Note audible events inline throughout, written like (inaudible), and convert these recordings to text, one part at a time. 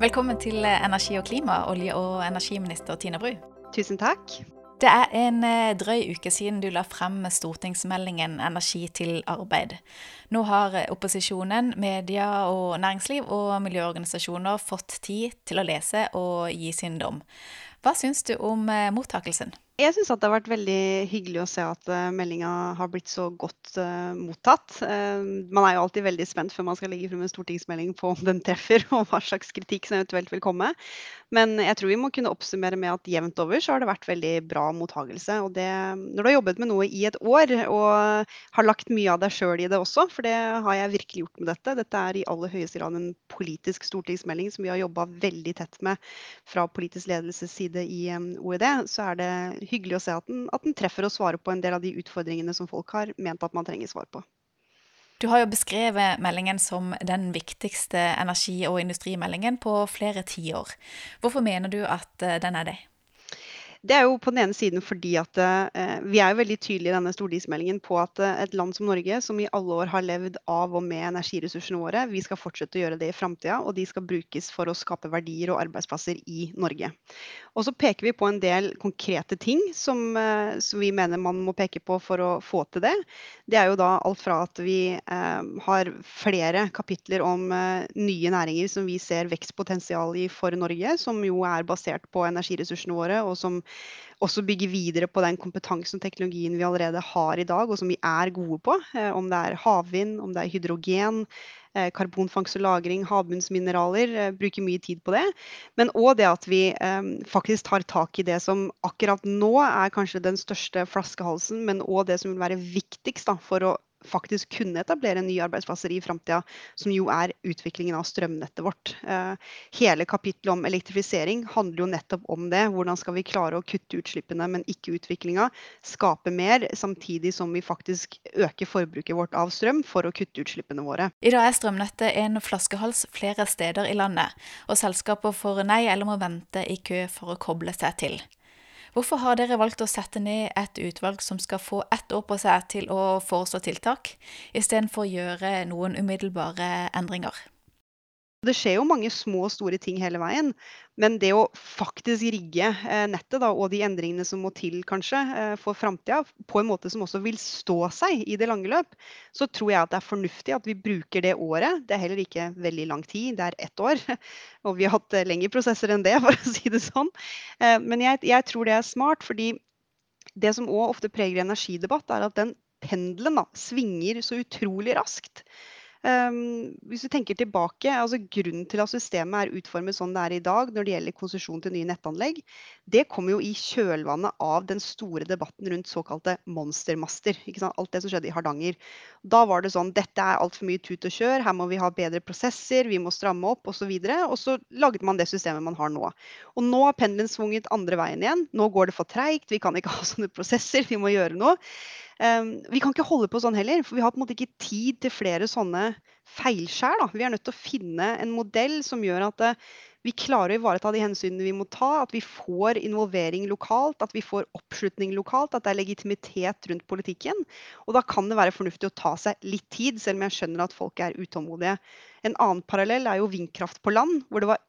Velkommen til Energi og klima, olje- og energiminister Tina Bru. Tusen takk. Det er en eh, drøy uke siden du la frem stortingsmeldingen 'Energi til arbeid'. Nå har opposisjonen, media og næringsliv og miljøorganisasjoner fått tid til å lese og gi sin dom. Hva syns du om eh, mottakelsen? Jeg syns det har vært veldig hyggelig å se at uh, meldinga har blitt så godt uh, mottatt. Uh, man er jo alltid veldig spent før man skal legge frem en stortingsmelding på om den treffer, (laughs) og hva slags kritikk som eventuelt vil komme. Men jeg tror vi må kunne oppsummere med at jevnt over så har det vært veldig bra mottagelse. Og det, når du har jobbet med noe i et år, og har lagt mye av deg sjøl i det også, for det har jeg virkelig gjort med dette. Dette er i aller høyeste grad en politisk stortingsmelding som vi har jobba veldig tett med fra politisk ledelses side i um, OED. Så er det hyggelig å se at den, at den treffer og svarer på en del av de utfordringene som folk har ment at man trenger svar på. Du har jo beskrevet meldingen som den viktigste energi- og industrimeldingen på flere tiår. Hvorfor mener du at eh, den er det? Det er jo på den ene siden fordi at eh, vi er jo veldig tydelige i denne stortingsmeldingen på at eh, et land som Norge, som i alle år har levd av og med energiressursene våre, vi skal fortsette å gjøre det i framtida, og de skal brukes for å skape verdier og arbeidsplasser i Norge. Og så peker vi på en del konkrete ting som, eh, som vi mener man må peke på for å få til det. Det er jo da alt fra at vi eh, har flere kapitler om eh, nye næringer som vi ser vekstpotensial i for Norge, som jo er basert på energiressursene våre, og som også bygge videre på den kompetansen og teknologien vi allerede har i dag, og som vi er gode på. Eh, om det er havvind, om det er hydrogen, eh, karbonfangst og -lagring, havbunnsmineraler. Eh, bruker mye tid på det. Men òg det at vi faktisk tar tak i det som akkurat nå er kanskje den største flaskehalsen, men òg det som vil være viktigst for å faktisk kunne etablere nye arbeidsplasser i framtida, som jo er utviklingen av strømnettet vårt. Eh, hele kapittelet om elektrifisering handler jo nettopp om det. Hvordan skal vi klare å kutte utslippene, men ikke utviklinga? Skape mer, samtidig som vi faktisk øker forbruket vårt av strøm for å kutte utslippene våre. I dag er strømnettet en flaskehals flere steder i landet, og selskaper får nei eller må vente i kø for å koble seg til. Hvorfor har dere valgt å sette ned et utvalg som skal få ett år på seg til å foreslå tiltak, istedenfor å gjøre noen umiddelbare endringer? Det skjer jo mange små og store ting hele veien. Men det å faktisk rigge eh, nettet da, og de endringene som må til kanskje eh, for framtida, på en måte som også vil stå seg i det lange løp, så tror jeg at det er fornuftig at vi bruker det året. Det er heller ikke veldig lang tid, det er ett år. (laughs) Og vi har hatt eh, lengre prosesser enn det, (laughs) for å si det sånn. Men jeg, jeg tror det er smart, fordi det som òg ofte preger energidebatt, er at den pendelen da, svinger så utrolig raskt. Um, hvis du tenker tilbake, altså Grunnen til at systemet er utformet sånn det er i dag når det gjelder konsesjon til nye nettanlegg, det kommer jo i kjølvannet av den store debatten rundt såkalte monstermaster. Alt det som skjedde i Hardanger. Da var det sånn dette er altfor mye tut og kjør, her må vi ha bedre prosesser, vi må stramme opp osv. Og, så og så lagde man det systemet man har nå. Og nå har pendelen svunget andre veien igjen. Nå går det for treigt, vi kan ikke (laughs) ha sånne prosesser, vi må gjøre noe. Um, vi kan ikke holde på sånn heller, for vi har på en måte ikke tid til flere sånne feilskjær. Vi er nødt til å finne en modell som gjør at uh, vi klarer å ivareta de hensynene vi må ta, at vi får involvering lokalt, at vi får oppslutning lokalt, at det er legitimitet rundt politikken. Og da kan det være fornuftig å ta seg litt tid, selv om jeg skjønner at folk er utålmodige. En annen parallell er jo vindkraft på land, hvor det var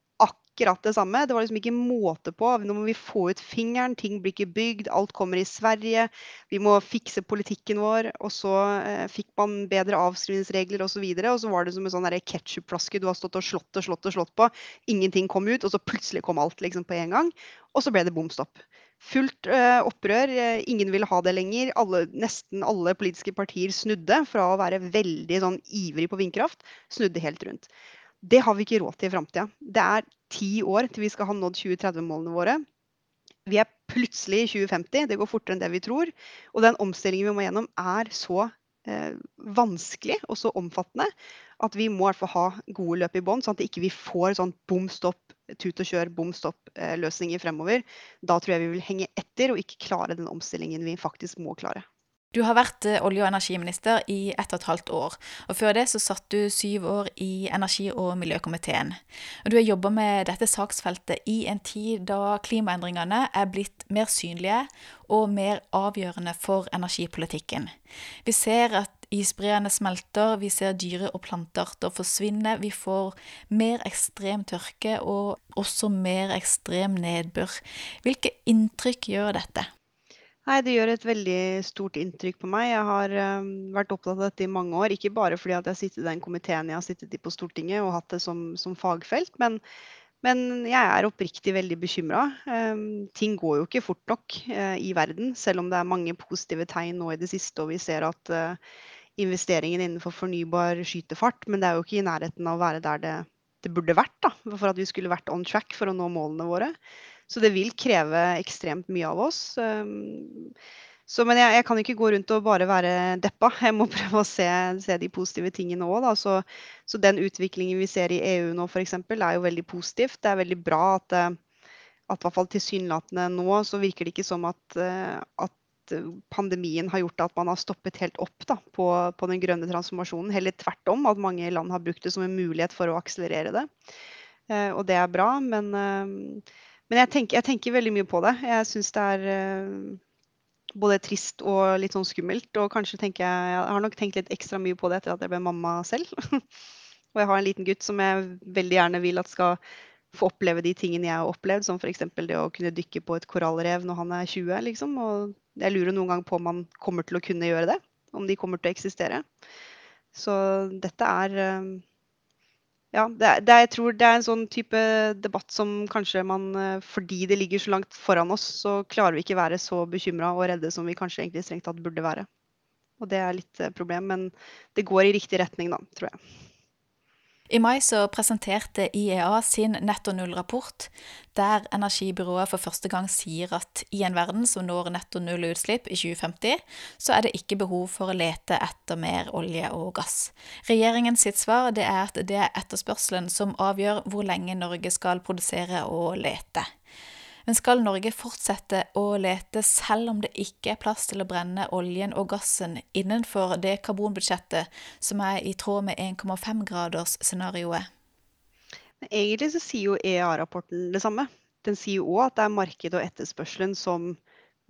akkurat det samme. Det var liksom ikke måte på. Nå må vi få ut fingeren, ting blir ikke bygd, alt kommer i Sverige. Vi må fikse politikken vår. Og så eh, fikk man bedre avskrivningsregler osv. Og, så og så var det som en sånn ketsjupflaske du har stått og slått og slått og slått på. Ingenting kom ut, og så plutselig kom alt liksom på en gang. Og så ble det bom stopp. Fullt eh, opprør. Eh, ingen ville ha det lenger. Alle, nesten alle politiske partier snudde fra å være veldig sånn ivrig på vindkraft, snudde helt rundt. Det har vi ikke råd til i framtida. Det er ti år til vi skal ha nådd 2030-målene våre. Vi er plutselig i 2050. Det går fortere enn det vi tror. Og den omstillingen vi må gjennom, er så eh, vanskelig og så omfattende at vi må i hvert fall ha gode løp i bånn, sånn at vi ikke får sånn bom stopp, tut og kjør, bom stopp-løsninger eh, fremover. Da tror jeg vi vil henge etter og ikke klare den omstillingen vi faktisk må klare. Du har vært eh, olje- og energiminister i ett og et halvt år, og før det så satt du syv år i energi- og miljøkomiteen. Du har jobba med dette saksfeltet i en tid da klimaendringene er blitt mer synlige og mer avgjørende for energipolitikken. Vi ser at Isbreene smelter, vi ser dyre- og plantearter forsvinne, vi får mer ekstrem tørke og også mer ekstrem nedbør. Hvilke inntrykk gjør dette? Nei, det gjør et veldig stort inntrykk på meg. Jeg har um, vært opptatt av dette i mange år. Ikke bare fordi at jeg har sittet i den komiteen jeg har sittet i på Stortinget og hatt det som, som fagfelt, men, men, jeg er oppriktig veldig bekymra. Um, ting går jo ikke fort nok uh, i verden, selv om det er mange positive tegn nå i det siste, og vi ser at uh, investeringen innenfor fornybar skyter fart. Men det er jo ikke i nærheten av å være der det, det burde vært da, for at vi skulle vært on track for å nå målene våre. Så det vil kreve ekstremt mye av oss. Ehm, så, men jeg, jeg, kan ikke gå rundt og bare være deppa. Jeg må (laughs) prøve å se, se de positive tingene òg. Så, så, den utviklingen vi ser i EU nå f.eks. er jo veldig positivt. Det er veldig bra at, eh, at hvert fall tilsynelatende nå så virker det ikke som at, eh, at, pandemien har gjort at man har stoppet helt opp da, på, på, den grønne transformasjonen. Heller tvert om, at mange land har brukt det som en mulighet for å akselerere det. Eh, og det er bra. men men jeg tenker, jeg tenker, veldig mye på det. Jeg syns det er uh, både trist og litt sånn skummelt. Og kanskje tenker jeg Jeg har nok tenkt litt ekstra mye på det etter at jeg ble mamma selv. (laughs) og jeg har en liten gutt som jeg veldig gjerne vil at skal få oppleve de tingene jeg har opplevd, som f.eks. det å kunne dykke på et korallrev når han er 20, liksom. Og jeg lurer noen gang på om han kommer til å kunne gjøre det. Om de kommer til å eksistere. Så dette er uh, ja, det, det, jeg tror det er en sånn type debatt som kanskje man eh, Fordi det ligger så langt foran oss, så klarer vi ikke være så bekymra og redde som vi kanskje egentlig strengt tatt burde være. Og det er litt eh, problem, men det går i riktig retning, da, tror jeg. I mai så presenterte IEA sin netto null-rapport, der energibyrået for første gang sier at i en verden som når netto null utslipp i 2050, så er det ikke behov for å lete etter mer olje og gass. Regjeringens sitt svar det er at det er etterspørselen som avgjør hvor lenge Norge skal produsere og lete. Men skal Norge fortsette å lete selv om det ikke er plass til å brenne oljen og gassen innenfor det karbonbudsjettet som er i tråd med 1,5-gradersscenarioet? Egentlig så sier jo EA-rapporten det samme. Den sier òg at det er markedet og etterspørselen som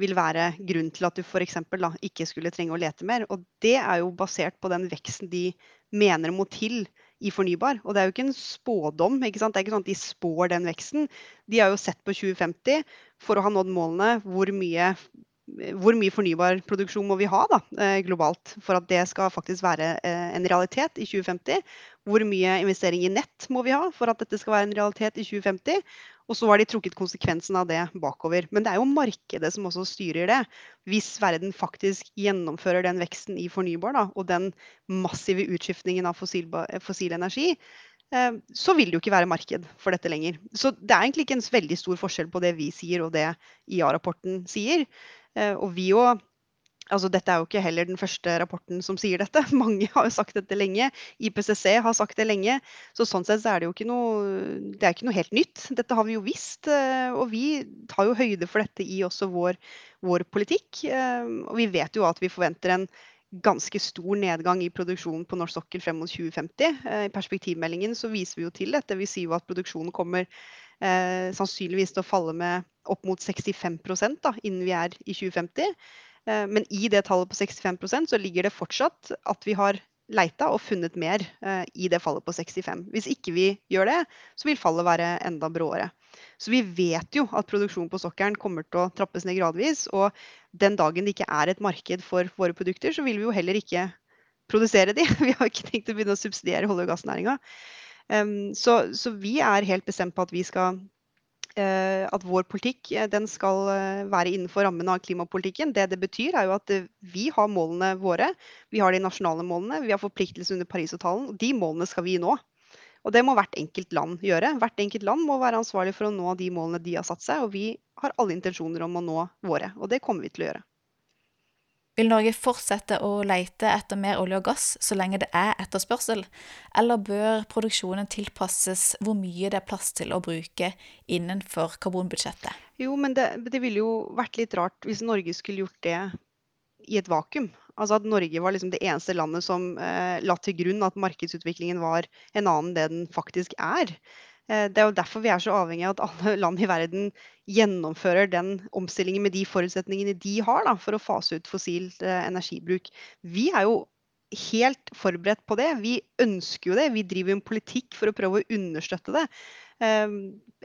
vil være grunnen til at du f.eks. ikke skulle trenge å lete mer. Og det er jo basert på den veksten de mener må til i fornybar. Og det er jo ikke en spådom. ikke sant? Det er ikke sånn at de spår den veksten. De har jo sett på 2050 for å ha nådd målene hvor mye hvor mye fornybar produksjon må vi ha da, eh, globalt for at det skal faktisk være eh, en realitet i 2050? Hvor mye investering i nett må vi ha for at dette skal være en realitet i 2050? Og så har de trukket konsekvensen av det bakover. Men det er jo markedet som også styrer det. Hvis verden faktisk gjennomfører den veksten i fornybar da, og den massive utskiftningen av fossil, fossil energi, eh, så vil det jo ikke være marked for dette lenger. Så det er egentlig ikke en veldig stor forskjell på det vi sier og det IA-rapporten sier. Eh, og vi jo Altså, dette er jo ikke heller den første rapporten som sier dette. (laughs) Mange har jo sagt dette lenge. IPCC har sagt det lenge. Så sånn sett så er det jo ikke noe, det er ikke noe helt nytt. Dette har vi jo visst. Eh, og vi tar jo høyde for dette i også vår, vår politikk. Eh, og vi vet jo at vi forventer en ganske stor nedgang i produksjonen på norsk sokkel frem mot 2050. I perspektivmeldingen så viser vi jo til dette. Vi sier jo at produksjonen kommer eh, sannsynligvis til å falle med opp mot 65 da, innen vi er i 2050. Eh, men i det tallet på 65% så ligger det fortsatt at vi har leita og funnet mer eh, i det fallet på 65. Hvis ikke vi gjør det, så vil fallet være enda bråere. Så vi vet jo at produksjonen på sokkelen kommer til å trappes ned gradvis. Og den dagen det ikke er et marked for våre produkter, så vil vi jo heller ikke produsere de. (laughs) Vi har ikke tenkt å begynne å subsidiere olje- og gassnæringa. Så, så vi er helt bestemt på at vi skal at vår politikk eh, den skal eh, være innenfor rammene av klimapolitikken. Det det betyr, er jo at vi har målene våre. Vi har de nasjonale målene. Vi har forpliktelser under Parisavtalen. og De målene skal vi nå. Og det må hvert enkelt land gjøre. Hvert enkelt land må være ansvarlig for å nå de målene de har satt seg. Og vi har alle intensjoner om å nå våre. Og det kommer vi til å gjøre. Vil Norge fortsette å leite etter mer olje og gass så lenge det er etterspørsel, eller bør produksjonen tilpasses hvor mye det er plass til å bruke innenfor karbonbudsjettet? Jo, men det, det ville jo vært litt rart hvis Norge skulle gjort det i et vakuum. Altså at Norge var liksom det eneste landet som eh, la til grunn at markedsutviklingen var en annen enn det den faktisk er. Eh, det er jo derfor vi er så avhengig av at alle land i verden gjennomfører den omstillingen med de forutsetningene de har da, for å fase ut fossil eh, energibruk. Vi er jo helt forberedt på det. Vi ønsker jo det. Vi driver en politikk for å prøve å understøtte det. Ehm,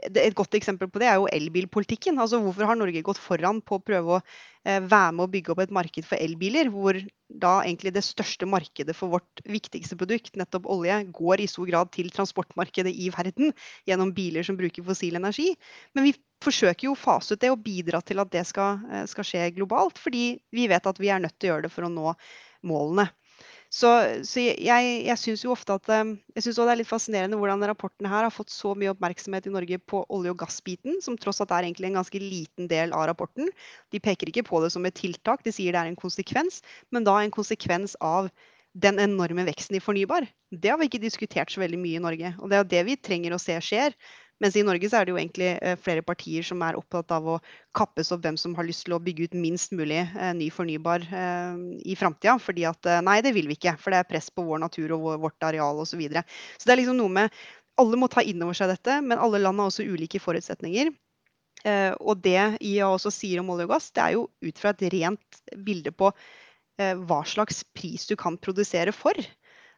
et godt eksempel på det er jo elbilpolitikken. Altså Hvorfor har Norge gått foran på å prøve å eh, være med å bygge opp et marked for elbiler, hvor da egentlig det største markedet for vårt viktigste produkt, nettopp olje, går i stor grad til transportmarkedet i verden gjennom biler som bruker fossil energi. Men vi forsøker jo å fase ut det og bidra til at det skal, eh, skal skje globalt, fordi vi vet at vi er nødt til å gjøre det for å nå målene. Så, så jeg, jeg syns jo ofte at eh, jeg synes det er litt fascinerende hvordan rapporten her har fått så mye oppmerksomhet i Norge på olje- og gassbiten, som tross alt er egentlig en ganske liten del av rapporten. De peker ikke på det som et tiltak, de sier det er en konsekvens, men da en konsekvens av den enorme veksten i fornybar. Det har vi ikke diskutert så veldig mye i Norge. Og det er det vi trenger å se skjer. Mens i Norge så er det jo egentlig eh, flere partier som er opptatt av å kappes opp hvem som har lyst til å bygge ut minst mulig eh, ny fornybar eh, i framtida. Fordi at nei, det vil vi ikke. For det er press på vår natur og vårt areal osv. Så, videre. så det er liksom noe med Alle må ta inn over seg dette, men alle land har også ulike forutsetninger. og det IA også sier om olje og gass, det er jo ut fra et rent bilde på hva slags pris du kan produsere for.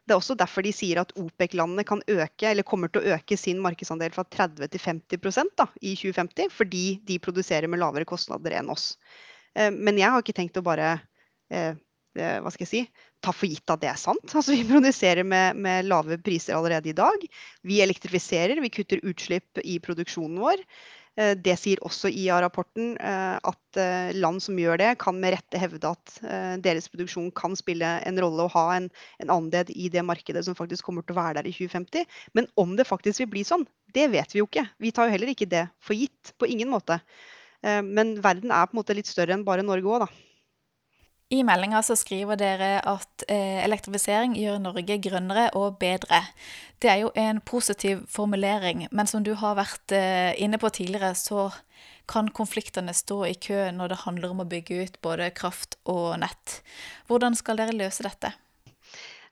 Det er også derfor de sier at OPEC-landene kan øke, eller kommer til å øke sin markedsandel fra 30 til 50 da, i 2050, fordi de produserer med lavere kostnader enn oss. Eh, men jeg har ikke tenkt å bare eh, eh, hva skal jeg si, ta for gitt at det er sant. (laughs) Altså, vi produserer med, med, lave priser allerede i dag. Vi elektrifiserer, vi kutter utslipp i produksjonen vår. Eh, det sier også IA-rapporten eh, at eh, land som gjør det, kan med rette hevde at deres produksjon kan spille en rolle og ha en, en andel i det markedet som faktisk kommer til å være der i 2050. Men om det faktisk vil bli sånn, det vet vi jo ikke. Vi tar jo heller ikke det for gitt. På ingen måte. Men verden er på en måte litt større enn bare Norge òg, da. I meldinga skriver dere at eh, elektrifisering gjør Norge grønnere og bedre. Det er jo en positiv formulering, men som du har vært eh, inne på tidligere, så kan konfliktene stå i kø når det handler om å bygge ut både kraft og nett. Hvordan skal dere løse dette?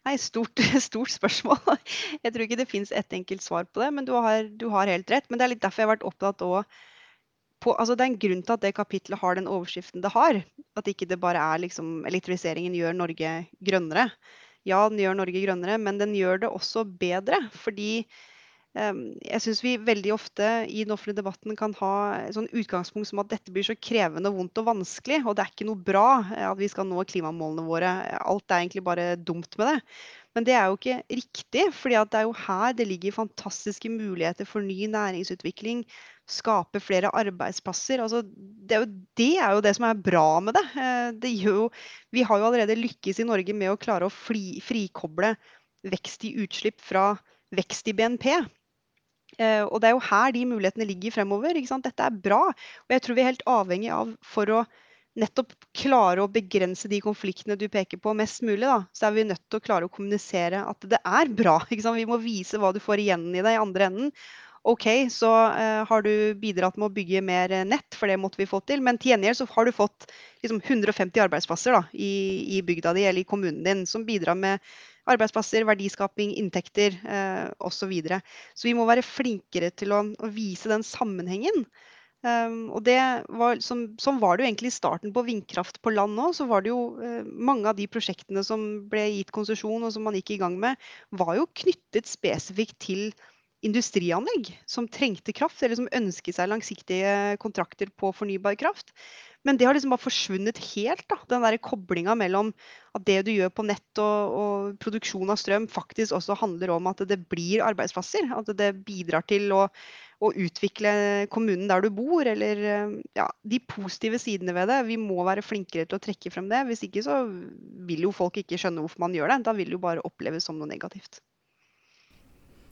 Nei, stort, (laughs) stort spørsmål. Jeg tror ikke det fins ett enkelt svar på det, men du har, du har, helt rett. Men det er litt derfor jeg har vært opptatt av på, altså det er en grunn til at det kapitlet har den overskriften det har. At ikke det bare er liksom elektrifiseringen gjør Norge grønnere. Ja, den gjør Norge grønnere, men den gjør det også bedre. Fordi um, jeg syns vi veldig ofte i den offentlige debatten kan ha et sånn utgangspunkt som at dette blir så krevende vondt og vanskelig, og det er ikke noe bra at vi skal nå klimamålene våre. Alt er egentlig bare dumt med det. Men det er jo ikke riktig, for det er jo her det ligger fantastiske muligheter for ny næringsutvikling, skape flere arbeidsplasser. Altså, det, er jo, det, er jo, det som er bra med det. Eh, det jo, vi har jo allerede lykkes i Norge med å klare å fli, frikoble vekst i utslipp fra vekst i BNP. Eh, og det er jo her de mulighetene ligger fremover. Dette er bra. Og jeg tror vi er helt avhengig av for å nettopp klare å begrense de konfliktene du peker på mest mulig, da, så er vi nødt til å klare å kommunisere at det er bra. Vi må vise hva du får igjen i deg i andre enden. OK, så uh, har du bidratt med å bygge mer nett, for det måtte vi få til. Men til gjengjeld så har du fått liksom, 150 arbeidsplasser da, i, i, bygda di eller i kommunen din, som bidrar med arbeidsplasser, verdiskaping, inntekter uh, osv. Så, videre. så vi må være flinkere til å, å vise den sammenhengen. Um, og det var, som, som, var det jo egentlig i starten på vindkraft på land òg. Så var det jo uh, mange av de prosjektene som ble gitt konsesjon og som man gikk i gang med, var jo knyttet spesifikt til industrianlegg som trengte kraft, eller som ønsket seg langsiktige kontrakter på fornybar kraft. Men det har liksom bare forsvunnet helt. da, Den der koblinga mellom at det du gjør på nett og, og, produksjon av strøm, faktisk også handler om at det blir arbeidsplasser. At det bidrar til å å utvikle kommunen der du bor, eller ja, de positive sidene ved det. Vi må være flinkere til å trekke frem det. Hvis ikke så vil jo folk ikke skjønne hvorfor man gjør det. Da vil det jo bare oppleves som noe negativt.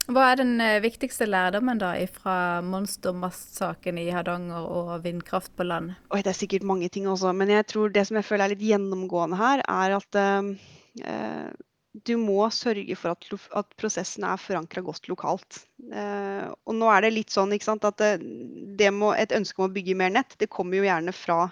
Hva er den eh, viktigste lærdommen da fra monstermastsaken i Hardanger og vindkraft på land? Oi, det er sikkert mange ting også, men jeg tror det som jeg føler er litt gjennomgående her, er at eh, du må sørge for at, at prosessen er forankra godt lokalt. Eh, og nå er det litt sånn sant, at det, det må, et ønske om å bygge mer nett, det kommer jo gjerne fra,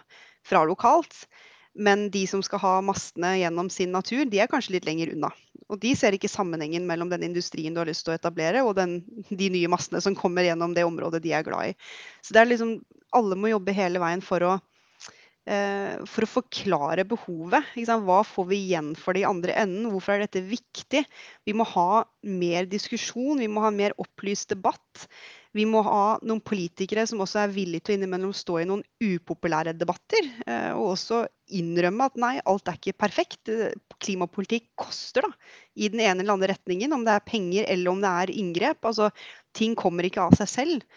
fra, lokalt. Men de som skal ha mastene gjennom sin natur, de er kanskje litt lenger unna. Og de ser ikke sammenhengen mellom den industrien du har lyst til å etablere, og den, de nye mastene som kommer gjennom det området de er glad i. Så det er liksom, alle må jobbe hele veien for å for å forklare behovet. Hva får vi igjen for det i andre enden? Hvorfor er dette viktig? Vi må ha mer diskusjon, vi må ha mer opplyst debatt. Vi må ha noen politikere som også er villige til å innimellom stå i noen upopulære debatter. Eh, og også innrømme at nei, alt er ikke perfekt. Eh, klimapolitikk koster da, i den ene eller andre retningen. Om det er penger eller om det er inngrep. Altså, ting kommer ikke av seg selv.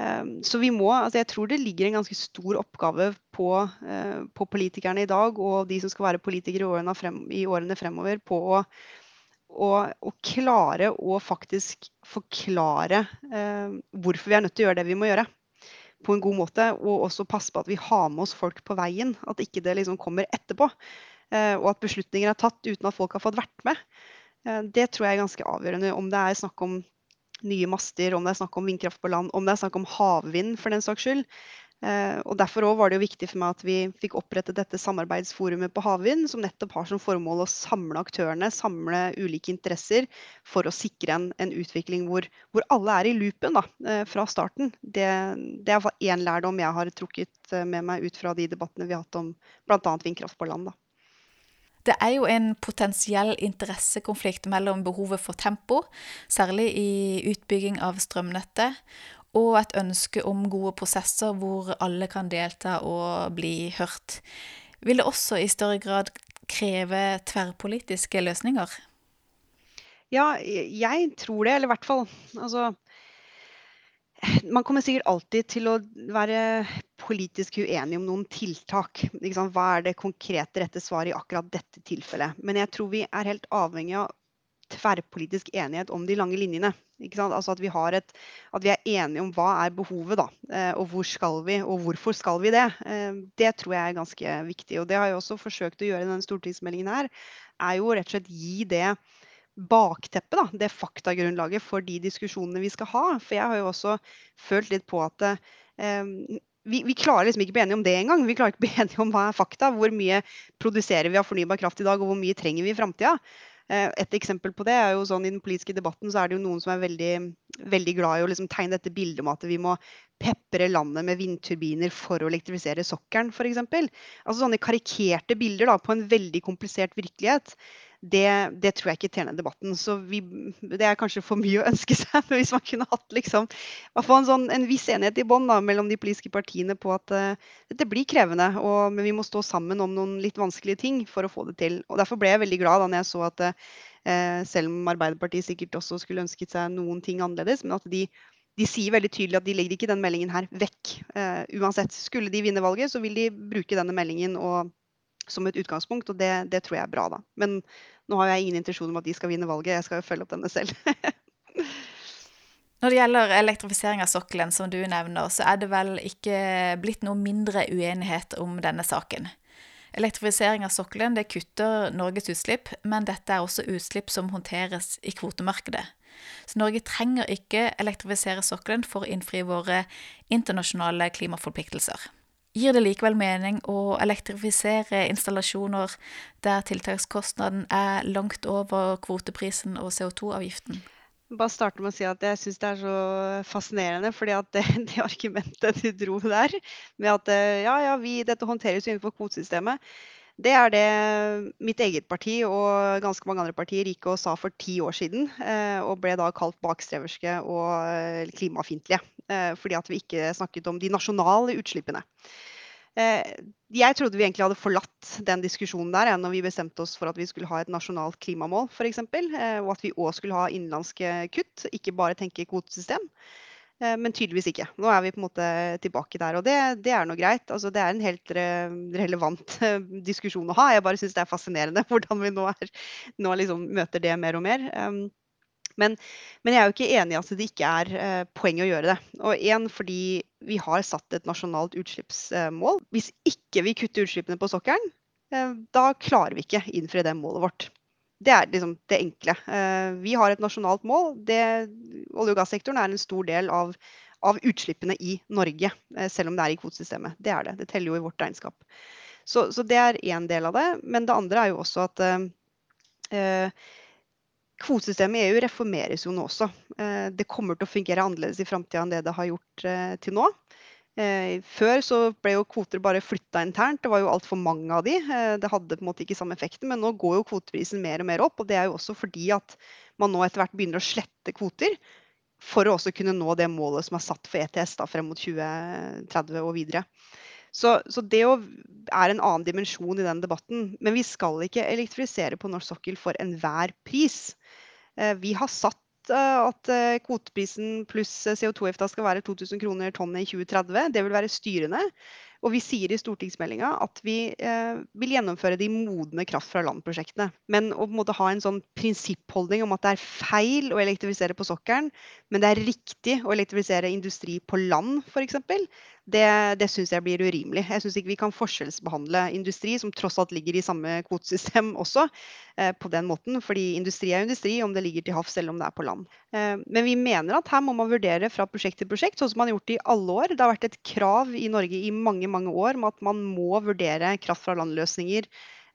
Eh, så vi må, altså jeg tror det ligger en ganske stor oppgave på, på politikerne i dag og de som skal være politikere i årene, i årene fremover, på å og, og, klare å faktisk forklare eh, hvorfor vi er nødt til å gjøre det vi må gjøre. På en god måte. Og også passe på at vi har med oss folk på veien. At ikke det liksom kommer etterpå. Eh, og at beslutninger er tatt uten at folk har fått vært med. Eh, det tror jeg er ganske avgjørende. Om det er snakk om nye master, om det er snakk om vindkraft på land, om det er snakk om havvind for den saks skyld. Eh, og Derfor var det jo viktig for meg at vi fikk opprettet dette samarbeidsforumet på havvind, som nettopp har som formål å samle aktørene, samle ulike interesser, for å sikre en, en utvikling hvor, hvor, alle er i loopen da, eh, fra starten. Det, det er én lærdom jeg har trukket eh, med meg ut fra de debattene vi har hatt om bl.a. vindkraft på land. da. Det er jo en potensiell interessekonflikt mellom behovet for tempo, særlig i utbygging av strømnettet, og et ønske om gode prosesser hvor alle kan delta og bli hørt. Vil det også i større grad kreve tverrpolitiske løsninger? Ja, jeg tror det, eller i hvert fall altså, man kommer sikkert alltid til å være politisk uenig om noen tiltak. Hva er det konkrete rette svaret i akkurat dette tilfellet? Men jeg tror vi er helt avhengig av tverrpolitisk enighet om de lange linjene. Altså at vi, et, at vi, er enige om hva er behovet, da, eh, og hvor skal vi, og hvorfor skal vi det. Eh, det tror jeg er ganske viktig. Og det har jeg også forsøkt å gjøre i denne stortingsmeldingen her, er jo rett og slett gi det bakteppet, da, det faktagrunnlaget for de diskusjonene vi skal ha. For jeg har jo også følt litt på at um, vi, vi, klarer liksom ikke å bli enige om det engang. Vi klarer ikke å bli (laughs) enige om hva er fakta. Hvor mye produserer vi av fornybar kraft i dag, og hvor mye trenger vi i framtida? Eh, et eksempel på det er jo sånn I den politiske debatten så er det jo noen som er veldig, veldig glad i å liksom tegne dette bildet om at vi må pepre landet med vindturbiner for å elektrifisere sokkelen f.eks. Altså sånne karikerte bilder da, på en veldig komplisert virkelighet det, det, tror jeg ikke tjener debatten. Så vi, det er kanskje for mye å ønske seg. Men hvis man kunne hatt liksom, en, sånn, en viss enighet i bånn mellom de politiske partiene på at uh, dette blir krevende, og, men vi må stå sammen om noen litt vanskelige ting for å få det til. Og Derfor ble jeg veldig glad da når jeg så at uh, selv om Arbeiderpartiet sikkert også skulle ønsket seg noen ting annerledes, men at de, de sier veldig tydelig at de legger ikke den meldingen her vekk. Uh, uansett, skulle de vinne valget, så vil de bruke denne meldingen og som et utgangspunkt, og det, det, tror jeg er bra, da. Men nå har jeg ingen intensjon om at de skal vinne valget, jeg skal jo følge opp denne selv. Når det gjelder elektrifisering av sokkelen, som du nevner, så er det vel ikke blitt noe mindre uenighet om denne saken. Elektrifisering av sokkelen det kutter Norges utslipp, men dette er også utslipp som håndteres i kvotemarkedet. Så Norge trenger ikke elektrifisere sokkelen for å innfri våre internasjonale klimaforpliktelser gir det likevel mening å elektrifisere installasjoner der tiltakskostnaden er langt over kvoteprisen og CO2-avgiften? Bare starte med å si at jeg syns det er så fascinerende. fordi at det, (laughs) det, argumentet du dro der, med at eh, ja, ja, vi, dette håndteres innenfor kvotesystemet, det er det mitt eget parti og ganske mange andre partier gikk og sa for ti år siden. Eh, og ble da kalt bakstreverske og eh, klimafiendtlige. Fordi at vi ikke snakket om de nasjonale utslippene. Eh, jeg trodde vi egentlig hadde forlatt den diskusjonen der når vi bestemte oss for at vi skulle ha et nasjonalt klimamål f.eks. Eh, og at vi òg skulle ha innenlandske kutt, ikke bare tenke kvotesystem. Eh, men tydeligvis ikke. Nå er vi på en måte tilbake der. Og det, det er noe greit. Altså, det er en helt relevant diskusjon å ha. Jeg bare syns det er fascinerende (laughs) hvordan vi nå, er, nå liksom møter det mer og mer. Men, men, jeg er jo ikke enig i at det ikke er eh, poeng å gjøre det. Og én fordi vi har satt et nasjonalt utslippsmål. Hvis ikke vi kutter utslippene på sokkelen, eh, da klarer vi ikke innfri det målet vårt. Det er liksom det enkle. Eh, vi har et nasjonalt mål. Det, olje- og gassektoren er en stor del av, av utslippene i Norge, selv om det er i kvotesystemet. Det er det. Det teller jo i vårt regnskap. Så, så det er én del av det. Men det andre er jo også at eh, Kvotesystemet i EU reformeres jo nå også. Eh, det kommer til å fungere annerledes i framtida enn det det har gjort eh, til nå. Eh, før så ble jo kvoter bare flytta internt, det var jo altfor mange av de. Det hadde på en måte ikke samme effekten, men nå går jo kvoteprisen mer og mer opp. Og det er jo også fordi at man nå etter hvert begynner å slette kvoter for å også kunne nå det målet som er satt for ETS da, frem mot 2030 og videre. Så, så det er en annen dimensjon i den debatten. Men vi skal ikke elektrifisere på norsk sokkel for enhver pris. Eh, vi har satt at eh, kvoteprisen pluss CO2-avgifta skal være 2000 kroner tonnet i 2030. Det vil være styrende. Og vi sier i stortingsmeldinga at vi eh, vil gjennomføre de modne kraft fra land-prosjektene. Men å måte, ha en sånn prinsippholdning om at det er feil å elektrifisere på sokkelen, men det er riktig å elektrifisere industri på land f.eks., det, det syns jeg blir urimelig. Jeg syns ikke vi kan forskjellsbehandle industri, som tross alt ligger i samme kvotesystem (laughs) også, eh, på den måten. Fordi industri er industri, om det ligger til havs eller om det er på land. Eh, men vi mener at her må man vurdere fra prosjekt til prosjekt, sånn som man har gjort i alle år. Det har vært et krav i Norge i mange, mange år om at man må vurdere kraft fra land-løsninger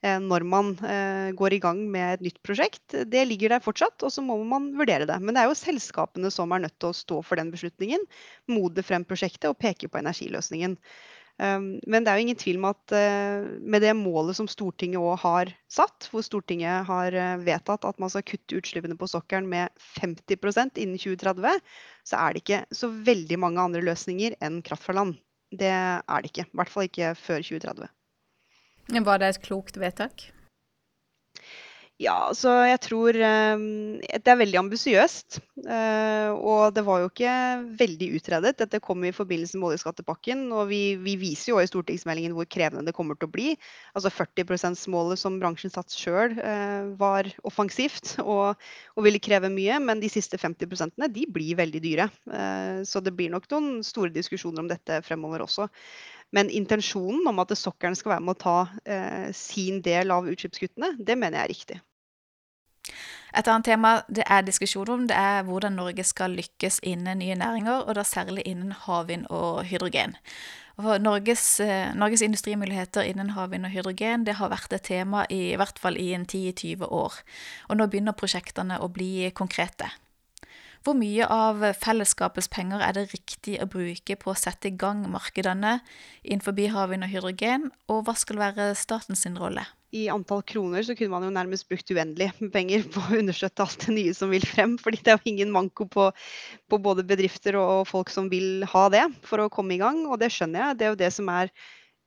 når man eh, går i gang med et nytt prosjekt. Det ligger der fortsatt, og så må man vurdere det. Men det er jo selskapene som er nødt til å stå for den beslutningen, mode frem prosjektet og peke på energiløsningen. Um, men det er jo ingen tvil om at eh, med det målet som Stortinget òg har satt, hvor Stortinget har vedtatt at man skal kutte utslippene på sokkelen med 50% innen 2030, så er det ikke så veldig mange andre løsninger enn kraft fra land. Det er det ikke. I hvert fall ikke før 2030. Var det et klokt vedtak? Ja, altså jeg tror um, det er veldig ambisiøst. Uh, og det var jo ikke veldig utredet. Dette kom i forbindelse med oljeskattepakken. Og vi, vi, viser jo i stortingsmeldingen hvor krevende det kommer til å bli. Altså 40 %-målet som bransjen satt sjøl uh, var offensivt (laughs) og, og, ville kreve mye. Men de siste 50% de blir veldig dyre. Uh, så det blir nok noen store diskusjoner om dette fremover også. Men intensjonen om at sokkelen skal være med å ta eh, sin del av utslippskuttene, det mener jeg er riktig. Et annet tema det er diskusjon om, det er hvordan Norge skal lykkes innen nye næringer, og da særlig innen havvind og hydrogen. Og Norges, eh, Norges, industrimuligheter innen havvind og hydrogen det har vært et tema i, i hvert fall i en 10-20 år. Og nå begynner prosjektene å bli konkrete. Hvor mye av fellesskapets penger er det riktig å bruke på å sette i gang markedene innenfor havvind og hydrogen, og hva skal være statens rolle? I antall kroner så kunne man jo nærmest brukt uendelig med penger på å understøtte alt det nye som vil frem. fordi det er jo ingen manko på, på både bedrifter og folk som vil ha det for å komme i gang. Og det skjønner jeg. Det er jo det som er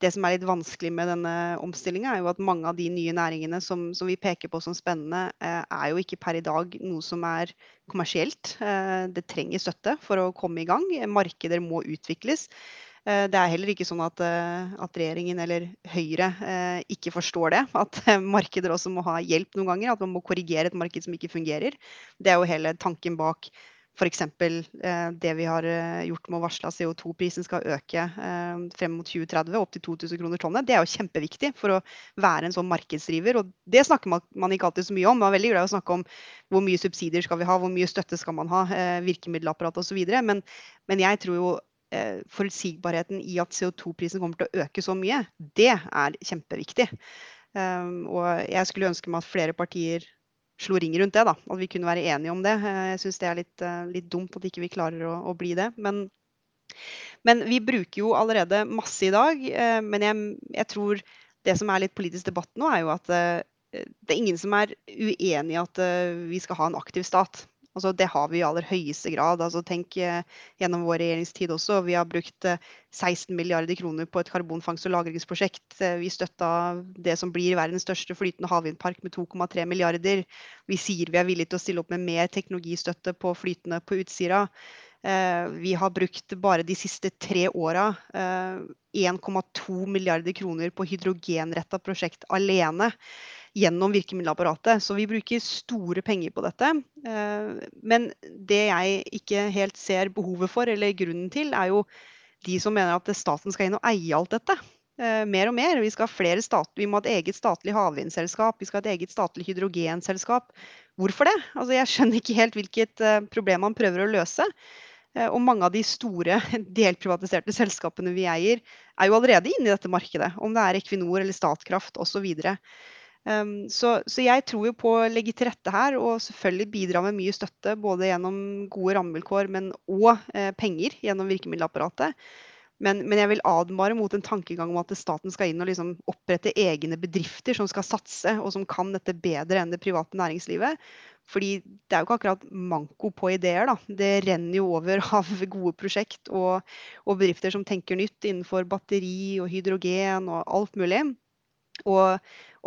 det som er litt vanskelig med denne omstillinga, er jo at mange av de nye næringene som, som vi peker på som spennende, eh, er jo ikke per i dag noe som er kommersielt. Eh, det trenger støtte for å komme i gang. Markeder må utvikles. Eh, det er heller ikke sånn at, at regjeringen eller Høyre ikke forstår det. At markeder også må ha hjelp noen ganger. At man må korrigere et marked som ikke fungerer. Det er jo hele tanken bak F.eks. Eh, det vi har eh, gjort med å varsle at CO2-prisen skal øke eh, frem mot 2030, opp til 2000 kroner tonnet. Det er jo kjempeviktig for å være en sånn markedsdriver. Og det snakker man ikke alltid så mye om. Man er veldig glad i å snakke om hvor mye subsidier skal vi ha, hvor mye støtte skal man ha, virkemiddelapparat osv. Men, men jeg tror jo forutsigbarheten i at CO2-prisen kommer til å øke så mye, det er kjempeviktig. og jeg skulle ønske meg at flere partier slo ring rundt det. da, At vi kunne være enige om det. Eh, jeg syns det er litt, eh, litt, dumt at ikke vi klarer å, å bli det. Men, men, vi bruker jo allerede masse i dag. Eh, men jeg, jeg, tror det som er litt politisk debatt nå, er jo at det er ingen som er uenig i at vi skal ha en aktiv stat. Altså, det har vi i aller høyeste grad. Altså, tenk eh, gjennom vår regjeringstid også. Vi har brukt eh, 16 milliarder kroner på et karbonfangst- og lagringsprosjekt. Eh, vi støtta det som blir verdens største flytende havvindpark med 2,3 milliarder. Vi sier vi er villige til å stille opp med mer teknologistøtte på flytende på Utsira. Eh, vi har brukt bare de siste tre åra 1,2 eh, milliarder kroner på hydrogenretta prosjekt alene gjennom virkemiddelapparatet. Så vi bruker store penger på dette. Eh, men det jeg ikke helt ser behovet for, eller grunnen til, er jo de som mener at staten skal inn og eie alt dette. Eh, mer og mer. Vi skal ha flere stat, vi må ha et eget statlig havvindselskap, vi skal ha et eget statlig hydrogenselskap. Hvorfor det? Altså, jeg skjønner ikke helt hvilket eh, problem man prøver å løse. Og mange av de store (laughs) delprivatiserte selskapene vi eier, er jo allerede inne i dette markedet. Om det er Equinor eller Statkraft osv. Um, så, så, jeg tror jo på å legge til rette her, og selvfølgelig bidra med mye støtte. Både gjennom gode rammevilkår, men òg eh, penger gjennom virkemiddelapparatet. Men, men, jeg vil advare mot en tankegang om at staten skal inn og liksom opprette egne bedrifter som skal satse, og som kan dette bedre enn det private næringslivet. Fordi det er jo ikke akkurat manko på ideer. da. Det renner jo over (laughs) av gode prosjekt og, og bedrifter som tenker nytt innenfor batteri og hydrogen og alt mulig. Og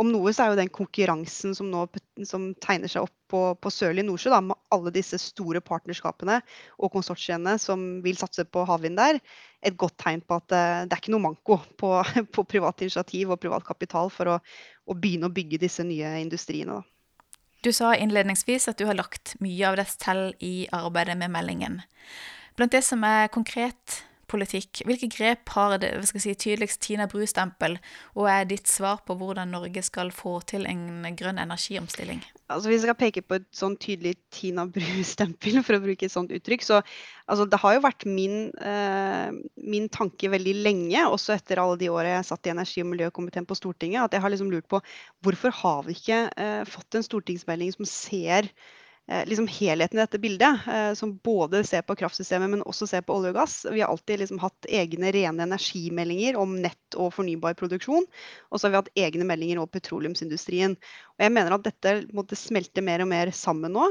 om noe så er jo den konkurransen som nå som tegner seg opp på, på sørlig Nordsjø, da, med alle disse store partnerskapene og konsortiene som vil satse på havvind der, et godt tegn på at uh, det er ikke noe manko på, (laughs) på privat initiativ og privat kapital for å, å, begynne å bygge disse nye industriene. Da. Du sa innledningsvis at du har lagt mye av deg selv i arbeidet med meldingen. Blant det som er konkret politikk. Hvilke grep har det si, tydeligst Tina Bru-stempel, og er ditt svar på hvordan Norge skal få til en grønn energiomstilling? Altså, hvis jeg skal peke på et sånn tydelig Tina Bru-stempel, for å bruke et sånt uttrykk, så altså, det har jo vært min, eh, min, tanke veldig lenge, også etter alle de årene jeg satt i energi- og miljøkomiteen på Stortinget, at jeg har liksom lurt på hvorfor har vi ikke eh, fått en stortingsmelding som ser liksom helheten i dette bildet, eh, som både ser på kraftsystemet, men også ser på olje og gass. Vi har alltid liksom hatt egne rene energimeldinger om nett og fornybar produksjon. Og så har vi hatt egne meldinger om petroleumsindustrien. Og jeg mener at dette måtte smelte mer og mer sammen nå.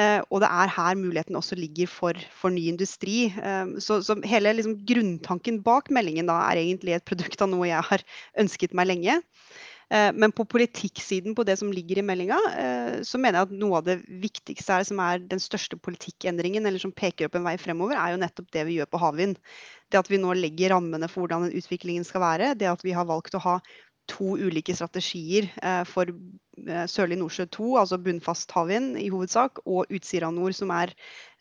Eh, og det er her muligheten også ligger for, for ny industri. Så, så hele liksom grunntanken bak meldingen da er egentlig et produkt av noe jeg har ønsket meg lenge. Eh, men på politikksiden på det som ligger i meldinga, eh, så mener jeg at noe av det viktigste er, som er den største politikkendringen, eller som peker opp en vei fremover, er jo nettopp det vi gjør på havvind. Det at vi nå legger rammene for hvordan den utviklingen skal være. Det at vi har valgt å ha to ulike strategier eh, for Sørlig Nordsjø 2, altså bunnfast havvind i hovedsak, og Utsira Nord, som er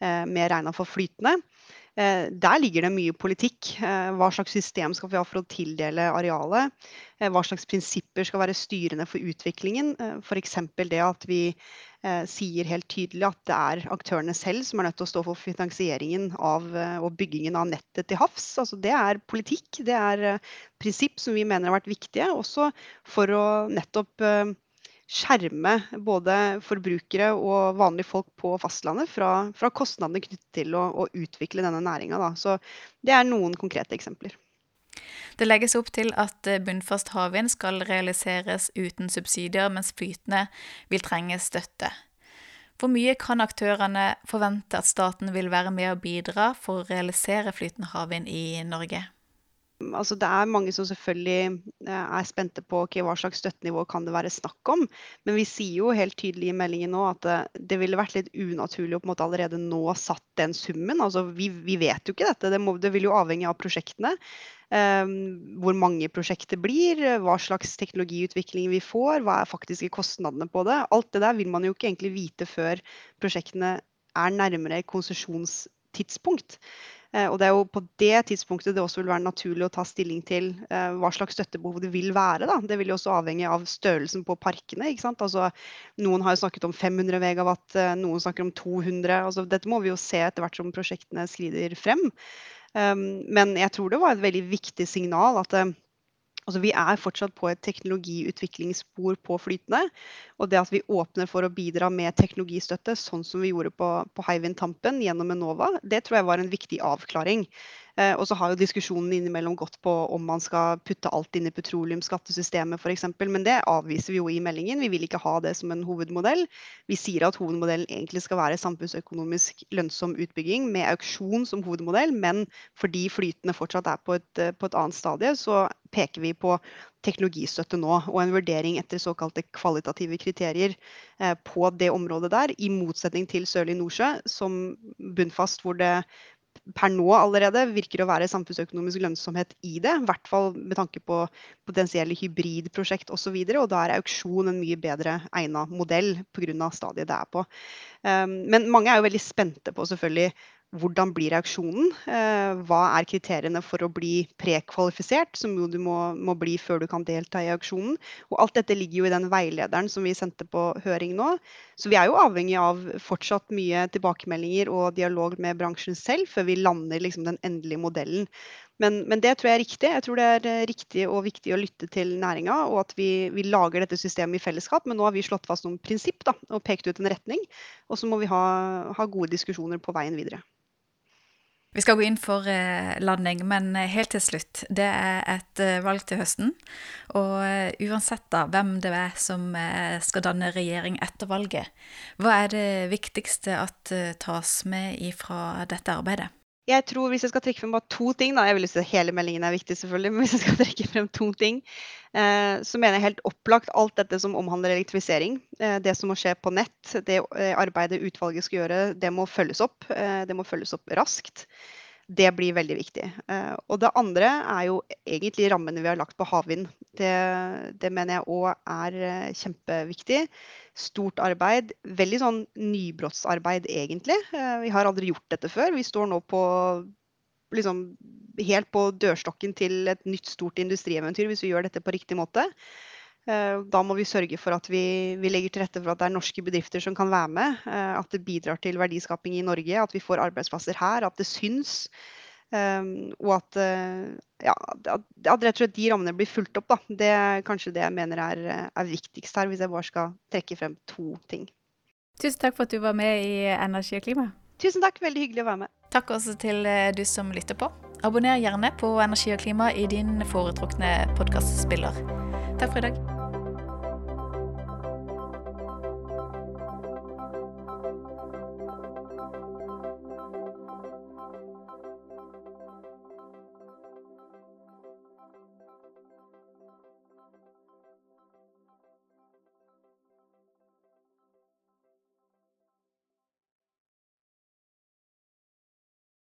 mer regna for flytende. Eh, der ligger det mye politikk. Eh, hva slags system skal vi ha for å tildele arealet? Eh, hva slags prinsipper skal være styrende for utviklingen? F.eks. det at vi sier helt tydelig at det er aktørene selv som er nødt til å stå for finansieringen av, og byggingen av nettet til havs. Altså det er politikk, det er prinsipp som vi mener har vært viktige, også for å nettopp skjerme både forbrukere og vanlige folk på fastlandet fra, fra kostnadene knyttet til å, å utvikle denne næringa. Så det er noen konkrete eksempler. Det legges opp til at eh, bunnfast havvind skal realiseres uten subsidier, mens flytende vil trenge støtte. Hvor mye kan aktørene forvente at staten vil være med å bidra for å realisere flytende havvind i Norge? Altså det er mange som selvfølgelig eh, er spente på okay, hva slags støttenivå kan det være snakk om. Men vi sier jo helt tydelig i meldingen nå at det, det ville vært litt unaturlig å på en måte allerede nå satt den summen. Altså vi, vi vet jo ikke dette. Det, må, det vil jo avhenge av prosjektene. Um, hvor mange prosjekter blir, hva slags teknologiutvikling vi får, hva er faktiske kostnadene på det. Alt det der vil man jo ikke egentlig vite før prosjektene er nærmere konsesjonstidspunkt. Eh, og det er jo på det tidspunktet det også vil være naturlig å ta stilling til eh, hva slags støttebehov det vil være. Da. Det vil jo også avhenge av størrelsen på parkene. ikke sant? Altså, noen har jo snakket om 500 megawatt, eh, noen snakker om 200. Altså, dette må vi jo se etter hvert som prosjektene skrider frem. Um, men jeg tror det var et veldig viktig signal at Altså, vi er fortsatt på et teknologiutviklingsspor på flytende. Og det at vi åpner for å bidra med teknologistøtte, sånn som vi gjorde på, på Hywind Tampen gjennom Enova, det tror jeg var en viktig avklaring. Eh, og så har jo diskusjonen innimellom gått på om man skal putte alt inn i petroleumsskattesystemet f.eks. Men det avviser vi jo i meldingen. Vi vil ikke ha det som en hovedmodell. Vi sier at hovedmodellen egentlig skal være samfunnsøkonomisk lønnsom utbygging med auksjon som hovedmodell, men fordi flytende fortsatt er på et, på et annet stadie, så peker vi på teknologistøtte nå, og en vurdering etter såkalte kvalitative kriterier eh, på det området der, i motsetning til Sørlig Nordsjø, som bunnfast hvor det per nå allerede virker å være samfunnsøkonomisk lønnsomhet i det. I hvert fall med tanke på potensielle hybridprosjekt osv. Og, og da er auksjon en mye bedre egnet modell pga. stadiet det er på. Um, men mange er jo veldig spente på selvfølgelig hvordan blir reaksjonen? Eh, hva er kriteriene for å bli prekvalifisert, som jo du må, må, bli før du kan delta i auksjonen? Og alt dette ligger jo i den veilederen som vi sendte på høring nå. Så vi er jo avhengig av fortsatt mye tilbakemeldinger og dialog med bransjen selv før vi lander liksom den endelige modellen. Men, men, det tror jeg er riktig. Jeg tror det er eh, riktig og viktig å lytte til næringa, og at vi, vi, lager dette systemet i fellesskap. Men nå har vi slått fast noen prinsipp da, og pekt ut en retning. Og så må vi ha, ha gode diskusjoner på veien videre. Vi skal gå inn for eh, landing, men eh, helt til slutt. Det er et eh, valg til høsten. Og uansett da hvem det er som skal danne regjering etter valget, hva er det viktigste at tas med ifra dette arbeidet? Jeg tror Hvis jeg skal trekke frem bare to ting, da, jeg vil si at hele meldingen er viktig, selvfølgelig, (laughs) men hvis jeg skal trekke frem to ting, så mener jeg helt opplagt alt dette som omhandler elektrifisering. det som må skje på nett, det arbeidet utvalget skal gjøre, det må følges opp. det må følges opp raskt. Det blir veldig viktig. Eh, og det andre er jo egentlig rammene vi har lagt på havvind. Det, det mener jeg òg er eh, kjempeviktig. Stort arbeid. Veldig sånn nybrottsarbeid, egentlig. Eh, vi har aldri gjort dette før. Vi står nå på liksom helt på dørstokken til et nytt stort industrieventyr hvis vi gjør dette på riktig måte. Eh, da må vi sørge for at vi, vi, legger til rette for at det er norske bedrifter som kan være med. Eh, at det bidrar til verdiskaping i Norge, at vi får arbeidsplasser her, at det syns. Um, og at, ja, at, rett og slett de rammene blir fulgt opp. Da. Det er kanskje det jeg mener er, er, viktigst her, hvis jeg bare skal trekke frem to ting. Tusen takk for at du var med i Energi og klima. Tusen takk, veldig hyggelig å være med. Takk også til du som lytter på. Abonner gjerne på Energi og klima i din foretrukne podkastspiller. Takk for i dag.